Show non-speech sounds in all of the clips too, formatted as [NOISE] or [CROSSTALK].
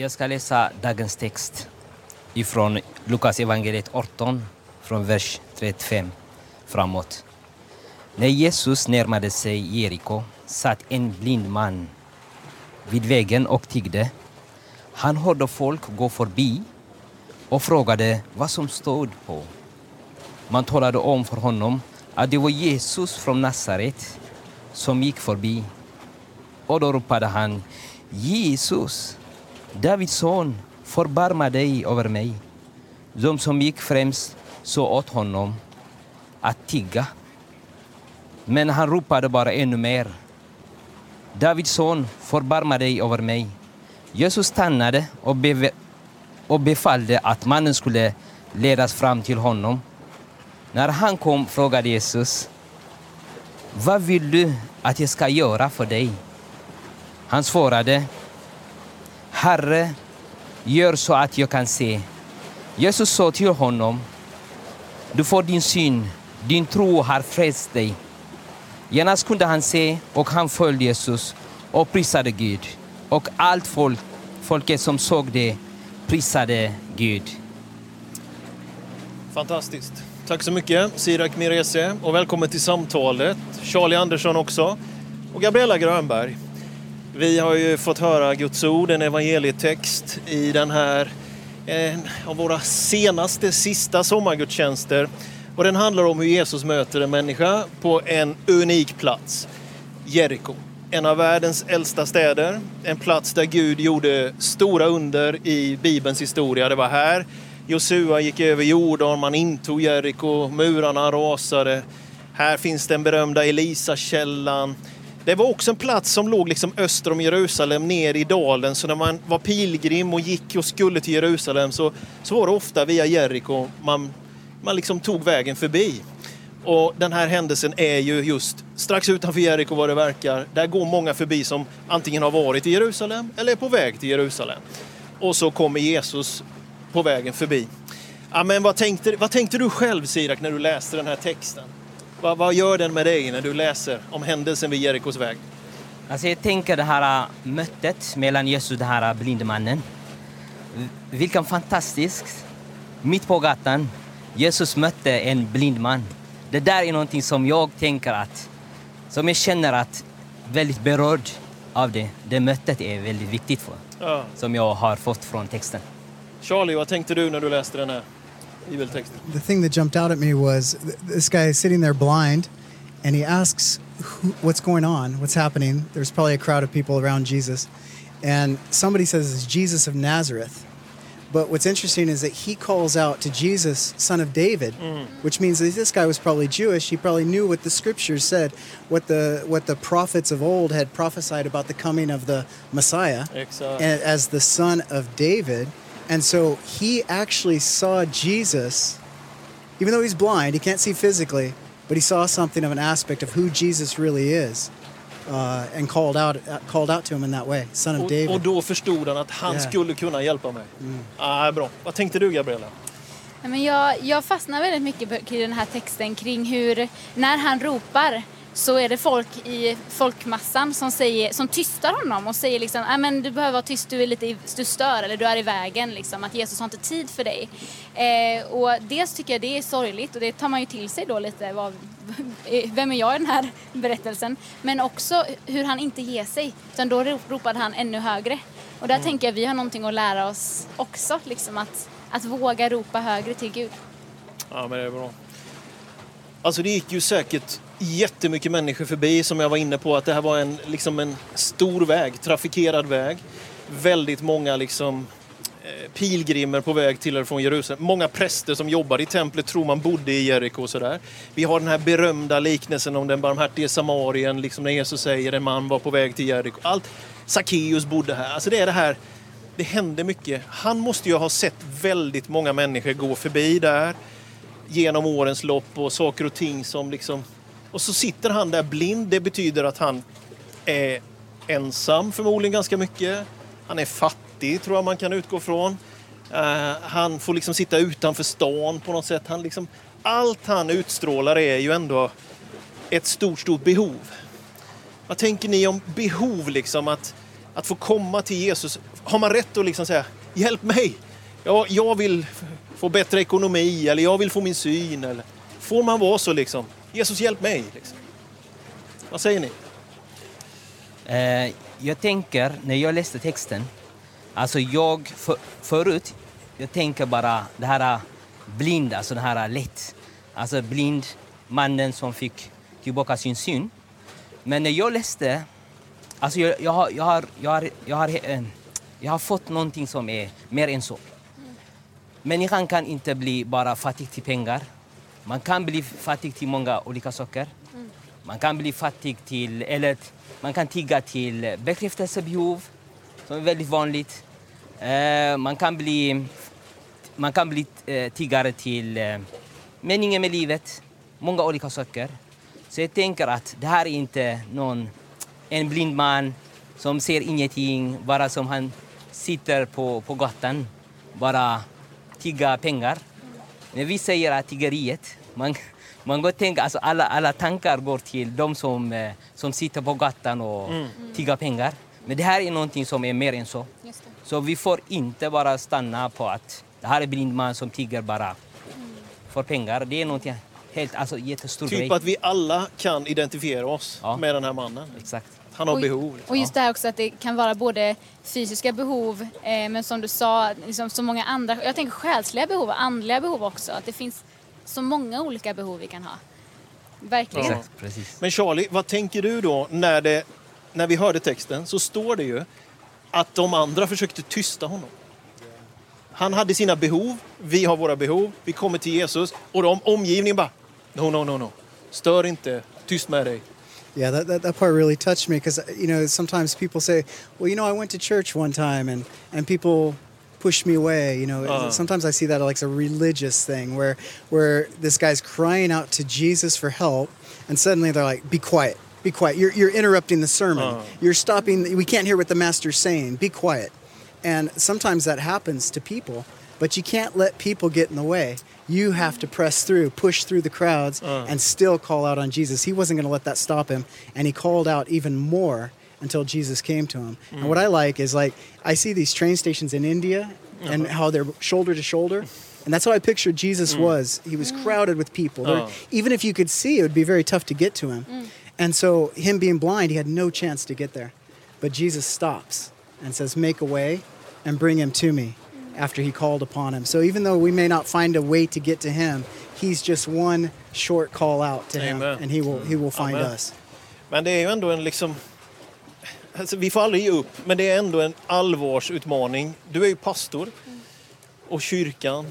Jag ska läsa dagens text ifrån Lukas evangeliet 18, från vers 35 framåt. När Jesus närmade sig Jeriko satt en blind man vid vägen och tiggde. Han hörde folk gå förbi och frågade vad som stod på. Man talade om för honom att det var Jesus från Nasaret som gick förbi. Och då ropade han Jesus, Davids son, förbarma dig över mig. De som gick främst så åt honom att tigga. Men han ropade bara ännu mer. Davids son, förbarma dig över mig. Jesus stannade och, be och befallde att mannen skulle ledas fram till honom. När han kom frågade Jesus, vad vill du att jag ska göra för dig? Han svarade, Herre, gör så att jag kan se. Jesus sa till honom, du får din syn, din tro har frälst dig. Genast kunde han se och han följde Jesus och prisade Gud. Och allt folk, folket som såg det prisade Gud. Fantastiskt. Tack så mycket Sirak Mirese och välkommen till samtalet. Charlie Andersson också och Gabriella Grönberg. Vi har ju fått höra Guds ord, en evangelietext i den här en av våra senaste, sista sommargudstjänster. Och den handlar om hur Jesus möter en människa på en unik plats, Jeriko. En av världens äldsta städer, en plats där Gud gjorde stora under i Bibelns historia. Det var här Josua gick över Jordan, man intog Jeriko, murarna rasade. Här finns den berömda Elisakällan. Det var också en plats som låg liksom öster om Jerusalem, ner i dalen. Så när man var pilgrim och gick och skulle till Jerusalem så, så var det ofta via Jeriko man, man liksom tog vägen förbi. Och den här händelsen är ju just strax utanför Jeriko vad det verkar. Där går många förbi som antingen har varit i Jerusalem eller är på väg till Jerusalem. Och så kommer Jesus på vägen förbi. Ja, men vad, tänkte, vad tänkte du själv Sirak när du läste den här texten? Vad, vad gör den med dig när du läser om händelsen vid Jerikos väg? Alltså jag tänker det här äh, mötet mellan Jesus och den här blinde mannen. Vilken fantastisk, mitt på gatan, Jesus mötte en blind man. Det där är någonting som jag tänker att, som jag känner att väldigt berörd av det. Det mötet är väldigt viktigt för, Ja. som jag har fått från texten. Charlie, vad tänkte du när du läste den här bibeltexten? the thing that jumped out at me was th- this guy is sitting there blind and he asks who, what's going on what's happening there's probably a crowd of people around jesus and somebody says it's jesus of nazareth but what's interesting is that he calls out to jesus son of david mm. which means that this guy was probably jewish he probably knew what the scriptures said what the what the prophets of old had prophesied about the coming of the messiah Exakt. and as the son of David. And so he actually saw Jesus, even though he's blind, he can't see physically, but he saw something of an aspect of who Jesus really is, uh, and called out uh, called out to him in that way, son of Och, David. och då förstod han att han Ja. skulle kunna hjälpa mig. Ah, bra. Vad tänkte du Gabriella? Men jag, jag fastnar väldigt mycket på- kring den här texten kring hur när han ropar så är det folk i folkmassan som, säger, som tystar honom och säger liksom "Nej, men du behöver vara tyst, du är lite du stör eller du är i vägen. Liksom, att Jesus har inte tid för dig. Eh, och dels tycker jag det är sorgligt och det tar man ju till sig då lite. Vad, [LAUGHS] vem är jag i den här [LAUGHS] berättelsen? Men också hur han inte ger sig. Utan då ro- ropade han ännu högre. Och där tänker jag vi har någonting att lära oss också. Liksom att, att våga ropa högre till Gud. Ja, men det är bra. Alltså det gick ju säkert jättemycket människor förbi som jag var inne på att det här var en, liksom en stor väg, trafikerad väg. Väldigt många liksom eh, pilgrimer på väg till eller från Jerusalem. Många präster som jobbade i templet tror man bodde i Jeriko och sådär. Vi har den här berömda liknelsen om den barmhärtige samarien, liksom när Jesus säger en man var på väg till Jeriko. Allt, Sackeus bodde här. Alltså det är det här, det hände mycket. Han måste ju ha sett väldigt många människor gå förbi där genom årens lopp och saker och ting som liksom... Och så sitter han där blind. Det betyder att han är ensam förmodligen ganska mycket. Han är fattig tror jag man kan utgå från. Uh, han får liksom sitta utanför stan på något sätt. Han liksom, allt han utstrålar är ju ändå ett stort, stort behov. Vad tänker ni om behov liksom? Att, att Att få komma till Jesus. Har man rätt att liksom säga hjälp mig? Ja, jag vill få bättre ekonomi eller jag vill få min syn. Eller, får man vara så liksom? Jesus hjälp mig. Liksom. Vad säger ni? Eh, jag tänker, när jag läste texten, alltså jag för, förut, jag tänker bara det här eh, blind, alltså det här eh, lätt. Alltså blind mannen som fick tillbaka sin syn. Men när jag läste, alltså jag, jag, har, jag, har, jag, har, jag, har, jag har fått någonting som är mer än så. Människan kan inte bli bara fattig till pengar. Man kan bli fattig till många olika saker. Man kan bli fattig till, eller man kan tigga till bekräftelsebehov, som är väldigt vanligt. Eh, man kan bli, man kan bli eh, tiggare till eh, meningen med livet, många olika saker. Så jag tänker att det här är inte någon, en blind man som ser ingenting, bara som han sitter på, på gatan, bara tigga pengar. När vi säger att tiggeriet, man, man går tänka, alltså alla, alla tankar går till de som, eh, som sitter på gatan och mm. tiggar pengar. Men det här är någonting som är mer än så. Så vi får inte bara stanna på att det här är blind man som tigger bara mm. för pengar. Det är någonting helt, alltså jättestor typ grej. att vi alla kan identifiera oss Ja. med den här mannen. Exakt. Han har Och- behov. liksom. Och just det här också att det kan vara både fysiska behov, eh, men som du sa, liksom så många andra, jag tänker själsliga behov och andliga behov också. Att det finns så många olika behov vi kan ha. Verkligen. Ja. Exakt, precis. Men Charlie, vad tänker du då när, det, när vi hörde texten så står det ju att de andra försökte tysta honom. Han hade sina behov, vi har våra behov, vi kommer till Jesus och de omgivningen bara no, no, no, no. Stör inte, tyst med dig. Yeah, that, that, that part really touched me because, you know, sometimes people say, well, you know, I went to church one time and, and people pushed me away. You know, Uh. sometimes I see that like a religious thing where, where this guy's crying out to Jesus for help and suddenly they're like, be quiet, be quiet. You're, you're interrupting the sermon. Uh. You're stopping, we can't hear what the master's saying. Be quiet. And sometimes that happens to people, but you can't let people get in the way. You have to press through, push through the crowds, Uh. and still call out on Jesus. He wasn't going to let that stop him, and he called out even more until Jesus came to him. And what mm. I like is like I see these train stations in India and uh-huh. how they're shoulder to shoulder. And that's how I pictured Jesus mm. was. He was mm. crowded with people. There- Oh. Even if you could see, it would be very tough to get to him. And so, him being blind, he had no chance to get there. But Jesus stops and says, Make a way and bring him to me after he called upon him. So, even though we may not find a way to get to him, he's just one short call out to him, Amen. and he will, he will find Amen. us. Men det är ju ändå en liksom... Alltså, vi får aldrig ge upp, men det är ändå en allvarsutmaning. Du är ju pastor och kyrkan.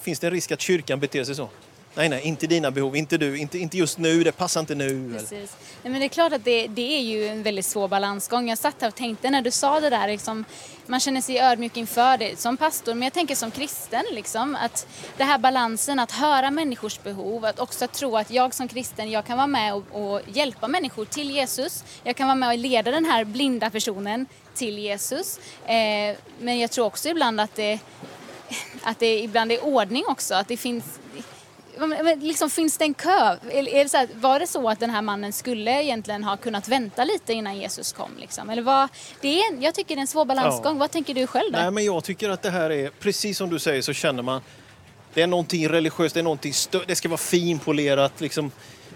Finns det en risk att kyrkan beter sig så? Nej, nej, inte dina behov, inte du, inte, inte just nu, det passar inte nu. Eller? Precis. Nej, men det är klart att det, det är ju en väldigt svår balansgång. Jag satt här och tänkte när du sa det där, liksom, man känner sig ödmjuk inför det som pastor, men jag tänker som kristen, liksom, att det här balansen att höra människors behov, att också tro att jag som kristen, jag kan vara med och, och hjälpa människor till Jesus. Jag kan vara med och leda den här blinda personen till Jesus. Eh, men jag tror också ibland att det, att det ibland är ordning också, att det finns liksom, finns det en kö? Är det så här, var det så att den här mannen skulle egentligen ha kunnat vänta lite innan Jesus kom? Liksom? Eller vad, det är jag tycker det är en svår balansgång. Ja. Vad tänker du själv där? Nej, men jag tycker att det här är, precis som du säger så känner man, det är någonting religiöst, det är någonting stö- det ska vara finpolerat. Liksom.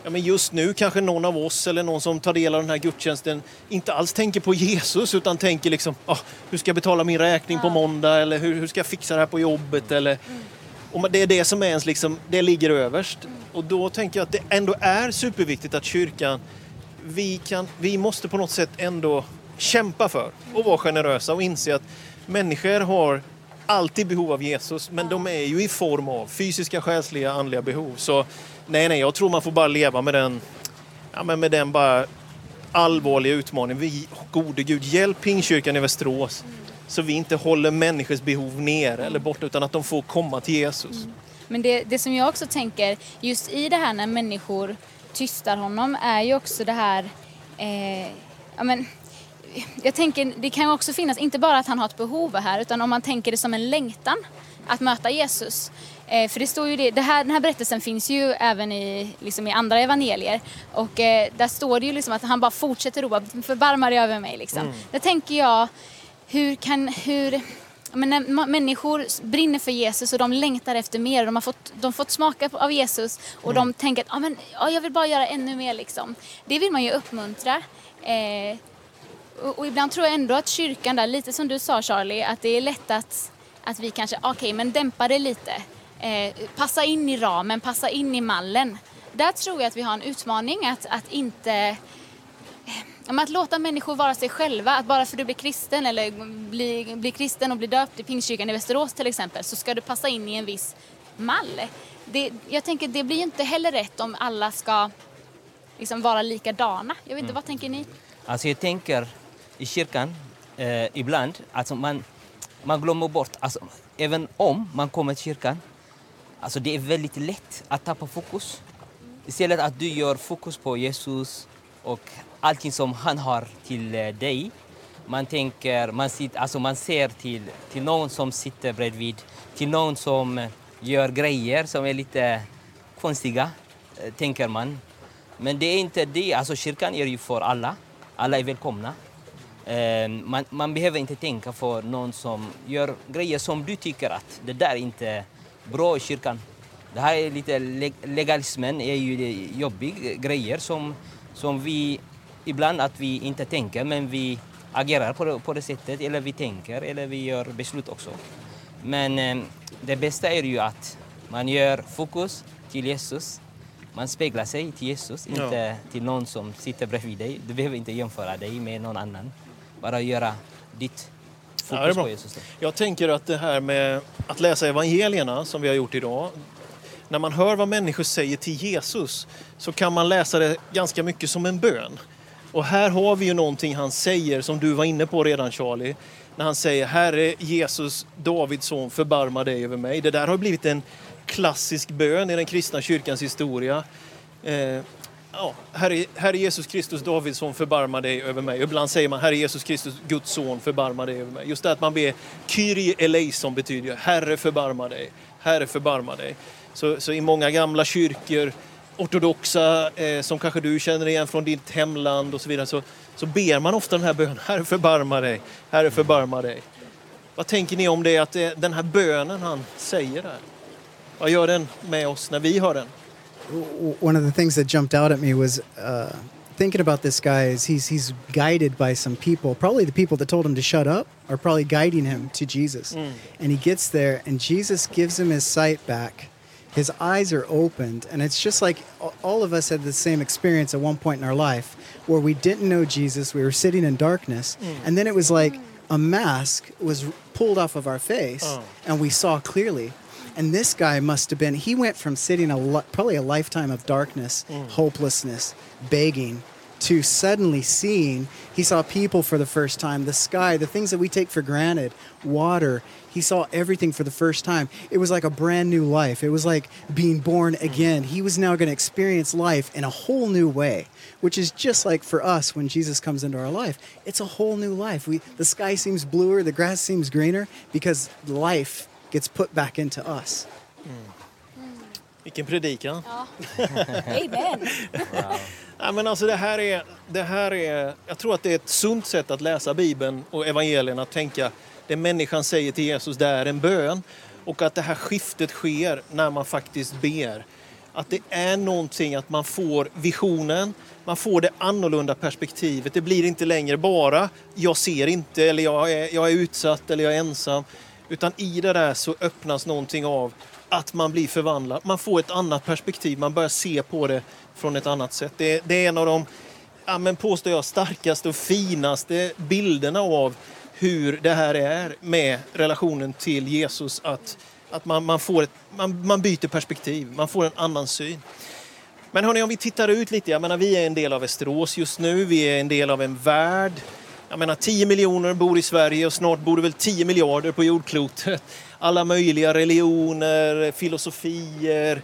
Ja, men just nu kanske någon av oss eller någon som tar del av den här gudstjänsten inte alls tänker på Jesus utan tänker liksom, ah, hur ska jag betala min räkning på måndag eller hur, hur ska jag fixa det här på jobbet eller och det är det som är ens liksom, det ligger överst. Och då tänker jag att det ändå är superviktigt att kyrkan, vi, kan, vi måste på något sätt ändå kämpa för och vara generösa och inse att människor har alltid behov av Jesus, men de är ju i form av fysiska, själsliga, andliga behov. Så nej, nej, jag tror man får bara leva med den, ja, men med den bara allvarliga utmaningen. Vi, gode Gud, hjälp Pingstkyrkan i Västerås så vi inte håller människors behov nere eller borta utan att de får komma till Jesus. Men det, det som jag också tänker, just i det här när människor tystar honom, är ju också det här... Eh, ja, men, jag tänker, det kan också finnas, inte bara att han har ett behov här, utan om man tänker det som en längtan att möta Jesus. Eh, för det står ju det, det här, den här berättelsen finns ju även i, liksom i andra evangelier. Och eh, där står det ju liksom att han bara fortsätter ropa, förbarma dig över mig liksom. Mm. Där tänker jag, hur kan, hur, men när människor brinner för Jesus och de längtar efter mer. De har fått, de har fått smaka av Jesus och mm. de tänker att ah, men, ah, jag vill bara göra ännu mer. Liksom. Det vill man ju uppmuntra. Eh, och, och, ibland tror jag ändå att kyrkan där, lite som du sa Charlie, att det är lätt att, att vi kanske, okej okay, men dämpa det lite. Eh, passa in i ramen, passa in i mallen. Där tror jag att vi har en utmaning att, att inte att låta människor vara sig själva. Att bara för att du blir kristen eller blir bli kristen och blir döpt i Pingstkyrkan i Västerås till exempel så ska du passa in i en viss mall. Det, jag tänker det blir inte heller rätt om alla ska liksom vara likadana. Jag vet inte, mm. vad tänker ni? Alltså jag tänker i kyrkan eh, ibland, alltså man, man glömmer bort, alltså, även om man kommer till kyrkan, alltså det är väldigt lätt att tappa fokus. Istället att du gör fokus på Jesus och allting som han har till eh, dig. Man, tänker, man, sitter, alltså man ser till, till någon som sitter bredvid, till någon som eh, gör grejer som är lite konstiga, eh, tänker man. Men det är inte det. Alltså, kyrkan är ju för alla. Alla är välkomna. Man, man behöver inte tänka för någon som gör grejer som du tycker att det där är inte bra i kyrkan. Det här är lite legalismen är ju jobbiga grejer som, som vi ibland att vi inte tänker men vi agerar på det, på det sättet eller vi tänker eller vi gör beslut också. Men eh, det bästa är ju att man gör fokus till Jesus. Man speglar sig till Jesus, ja. inte till någon som sitter bredvid dig. Du behöver inte jämföra dig med någon annan. Bara göra ditt fokus ja, på Jesus. Jag tänker att det här med att läsa evangelierna som vi har gjort idag. När man hör vad människor säger till Jesus så kan man läsa det ganska mycket som en bön. Och här har vi ju någonting han säger som du var inne på redan Charlie. När han säger Herre Jesus, Davids son, förbarma dig över mig. Det där har blivit en klassisk bön i den kristna kyrkans historia. Eh, ja, Herre, Herre Jesus Kristus, Davids son, förbarma dig över mig. Ibland säger man Herre Jesus Kristus, Guds son, förbarma dig över mig. Just det att man ber Kyrie eleison betyder Herre förbarma dig, Herre förbarma dig. Så, så i många gamla kyrkor ortodoxa, eh, som kanske du känner igen från ditt hemland och så vidare, så, så ber man ofta den här bönen, [LAUGHS] Herre förbarma dig, Herre förbarma dig. Vad tänker ni om det, att det, den här bönen han säger där? Vad gör den med oss när vi hör den? One of the things that jumped out at me was uh, thinking about this guy is he's he's guided by some people. Probably the people that told him to shut up are probably guiding him to Jesus. Mm. And he gets there, and Jesus gives him his sight back his eyes are opened and it's just like all of us had the same experience at one point in our life where we didn't know jesus we were sitting in darkness mm. and then it was like a mask was pulled off of our face oh. and we saw clearly and this guy must have been he went from sitting a probably a lifetime of darkness mm. hopelessness begging to suddenly seeing he saw people for the first time the sky the things that we take for granted water he saw everything for the first time. It was like a brand new life. It was like being born again. He was now going to experience life in a whole new way, which is just like for us when Jesus comes into our life. It's a whole new life. We, the sky seems bluer, the grass seems greener because life gets put back into us. Mm. Vilken predikan. Ja. [LAUGHS] Amen. wow. [LAUGHS] ja, men alltså det här, är, det här är, jag tror att det är ett sunt sätt att läsa Bibeln och evangelierna, att tänka det människan säger till Jesus, det är en bön. Och att det här skiftet sker när man faktiskt ber. Att det är någonting att man får visionen, man får det annorlunda perspektivet. Det blir inte längre bara jag ser inte eller jag är, jag är utsatt eller jag är ensam. Utan i det där så öppnas någonting av att man blir förvandlad. Man får ett annat perspektiv, man börjar se på det från ett annat sätt. Det, det är en av de, ja, men påstår jag, starkaste och finaste bilderna av hur det här är med relationen till Jesus. Att, att man, man, får ett, man, man byter perspektiv, man får en annan syn. Men hörni, om vi tittar ut lite, jag menar vi är en del av Västerås just nu, vi är en del av en värld. Jag menar 10 miljoner bor i Sverige och snart bor det väl 10 miljarder på jordklotet. Alla möjliga religioner, filosofier.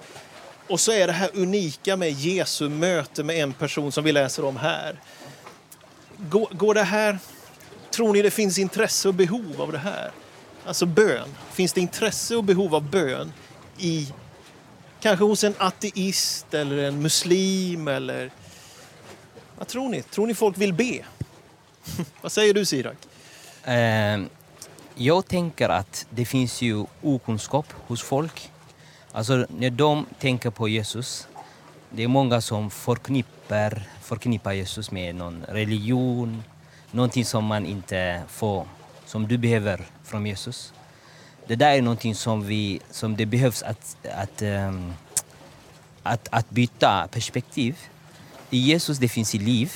Och så är det här unika med Jesu möte med en person som vi läser om här. Går, går det här tror ni det finns intresse och behov av det här? Alltså bön. Finns det intresse och behov av bön i kanske hos en ateist eller en muslim eller vad tror ni? Tror ni folk vill be? [LAUGHS] vad säger du Sirak? Eh, jag tänker att det finns ju okunskap hos folk. Alltså när de tänker på Jesus, det är många som förknippar, förknippar Jesus med någon religion, någonting som man inte får, som du behöver från Jesus. Det där är någonting som, vi, som det behövs att, att, um, att, att byta perspektiv. I Jesus det finns i liv.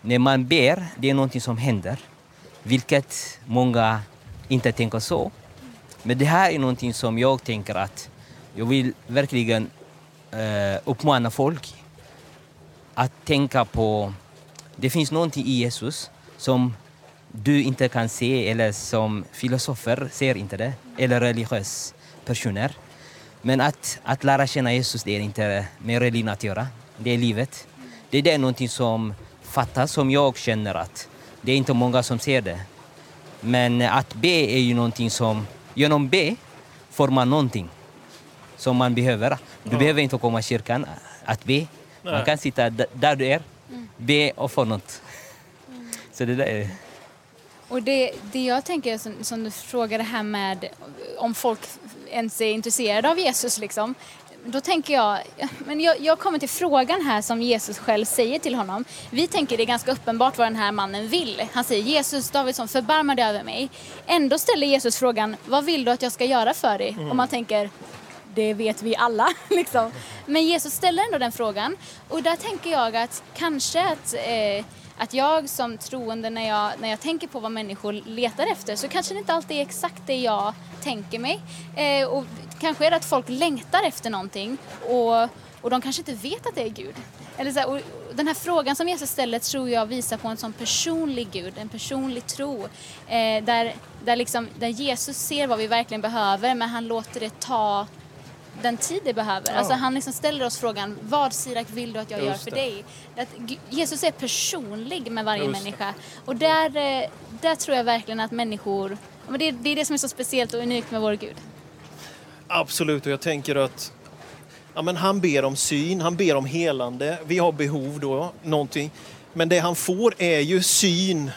När man ber, det är någonting som händer. Vilket många inte tänker så. Men det här är någonting som jag tänker att jag vill verkligen eh, uppmana folk att tänka på... Det finns någonting i Jesus som du inte kan se eller som filosofer ser inte det, eller religiösa personer. Men att, att lära känna Jesus det är inte med religion att göra, det är livet. Det är det någonting som fattas, som jag känner att det är inte många som ser det. Men att be är ju någonting som, genom be får man någonting som man behöver. Du ja. behöver inte komma i kyrkan att be. Man kan sitta där du är be och få något. Mm. Så det där är... Och det, det jag tänker, som, som du frågade här med om folk ens är intresserade av Jesus, liksom, då tänker jag, men jag, jag kommer till frågan här som Jesus själv säger till honom. Vi tänker det är ganska uppenbart vad den här mannen vill. Han säger Jesus Davidsson förbarma dig över mig. Ändå ställer Jesus frågan, vad vill du att jag ska göra för dig? Mm. Och man tänker, det vet vi alla. [LAUGHS] Liksom. Men Jesus ställer ändå den frågan. Och där tänker jag att kanske att eh, att jag som troende när jag, när jag tänker på vad människor letar efter så kanske det inte alltid är exakt det jag tänker mig. Eh, och kanske är det att folk längtar efter någonting och, och de kanske inte vet att det är Gud. Eller så här, och den här frågan som Jesus ställer tror jag visar på en sån personlig Gud, en personlig tro. Eh, där, där, liksom, där Jesus ser vad vi verkligen behöver men han låter det ta den tid det behöver. Ja. Alltså han liksom ställer oss frågan, vad Sirak vill du att jag Just gör för det. dig? Att Jesus är personlig med varje Just människa. Och där, eh, där tror jag verkligen att människor, det, det är det som är så speciellt och unikt med vår Gud. Absolut, och jag tänker att ja, men han ber om syn, han ber om helande. Vi har behov då, någonting. Men det han får är ju syn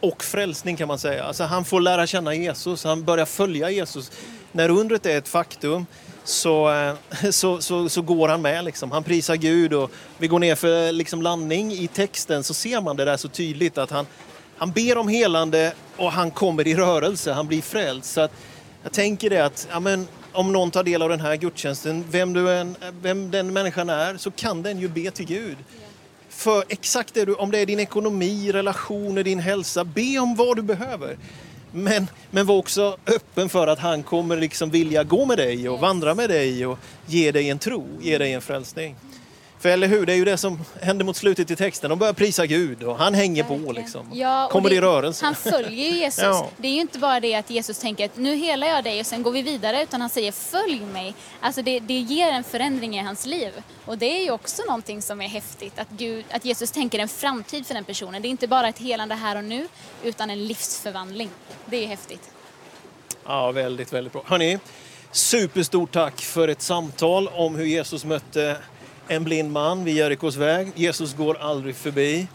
och frälsning kan man säga. Alltså han får lära känna Jesus, han börjar följa Jesus. När undret är ett faktum så, eh, så, så, så, går han med. Liksom. Han prisar Gud och vi går ner för liksom, landning. I texten så ser man det där så tydligt att han, han ber om helande och han kommer i rörelse, han blir frälst. Så att, jag tänker det att ja, men, om någon tar del av den här gudstjänsten, vem, du än, vem den människan är, så kan den ju be till Gud. För exakt det du, om det är din ekonomi, relationer, din hälsa, be om vad du behöver. Men, men var också öppen för att han kommer liksom vilja gå med dig och vandra med dig och ge dig en tro, ge dig en frälsning. För eller hur, det är ju det som händer mot slutet i texten. De börjar prisa Gud och han hänger på liksom. Ja, Kommer det, i rörelse. Han följer [LAUGHS] Jesus. Ja. Det är ju inte bara det att Jesus tänker att nu helar jag dig och sen går vi vidare utan han säger följ mig. Alltså det, det ger en förändring i hans liv. Och det är ju också någonting som är häftigt att, Gud, att Jesus tänker en framtid för den personen. Det är inte bara ett helande här och nu utan en livsförvandling. Det är häftigt. Ja, väldigt, väldigt bra. Hörni, superstort tack för ett samtal om hur Jesus mötte en blind man vid Jerikos väg. Jesus går aldrig förbi.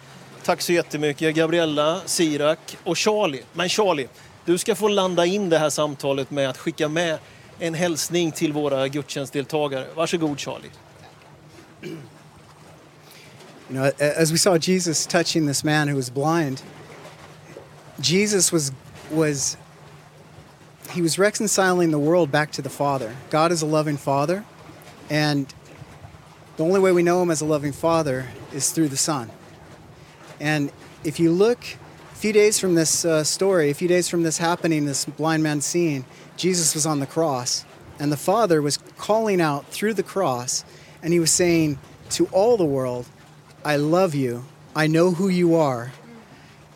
Tack så jättemycket Gabriella, Sirak och Charlie. Men Charlie, du ska få landa in det här samtalet med att skicka med en hälsning till våra gudstjänstdeltagare. Varsågod Charlie. You know, as we saw Jesus touching this man who was blind, Jesus was was he was reconciling the world back to the Father. God is a loving Father, and the only way we know him as a loving father is through the son. And if you look a few days from this uh, story, a few days from this happening, this blind man seeing, Jesus was on the cross. And the Father was calling out through the cross, and he was saying to all the world, I love you. I know who you are.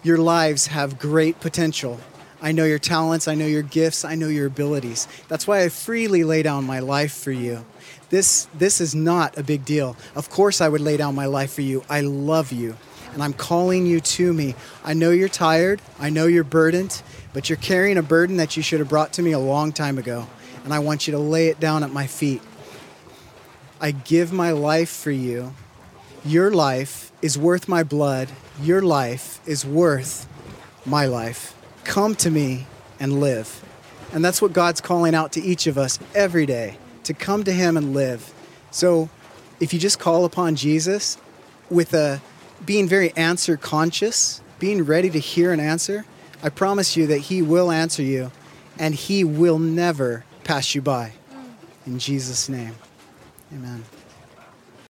Your lives have great potential. I know your talents. I know your gifts. I know your abilities. That's why I freely lay down my life for you. This, this is not a big deal. Of course, I would lay down my life for you. I love you. and I'm calling you to me. I know you're tired, I know you're burdened, but you're carrying a burden that you should have brought to me a long time ago, and I want you to lay it down at my feet. I give my life for you. Your life is worth my blood. Your life is worth my life. Come to me and live. And that's what God's calling out to each of us every day to come to Him and live. So if you just call upon Jesus with a being very answer conscious, being ready to hear an answer, I promise you that He will answer you and He will never pass you by. Mm. In Jesus' name, amen.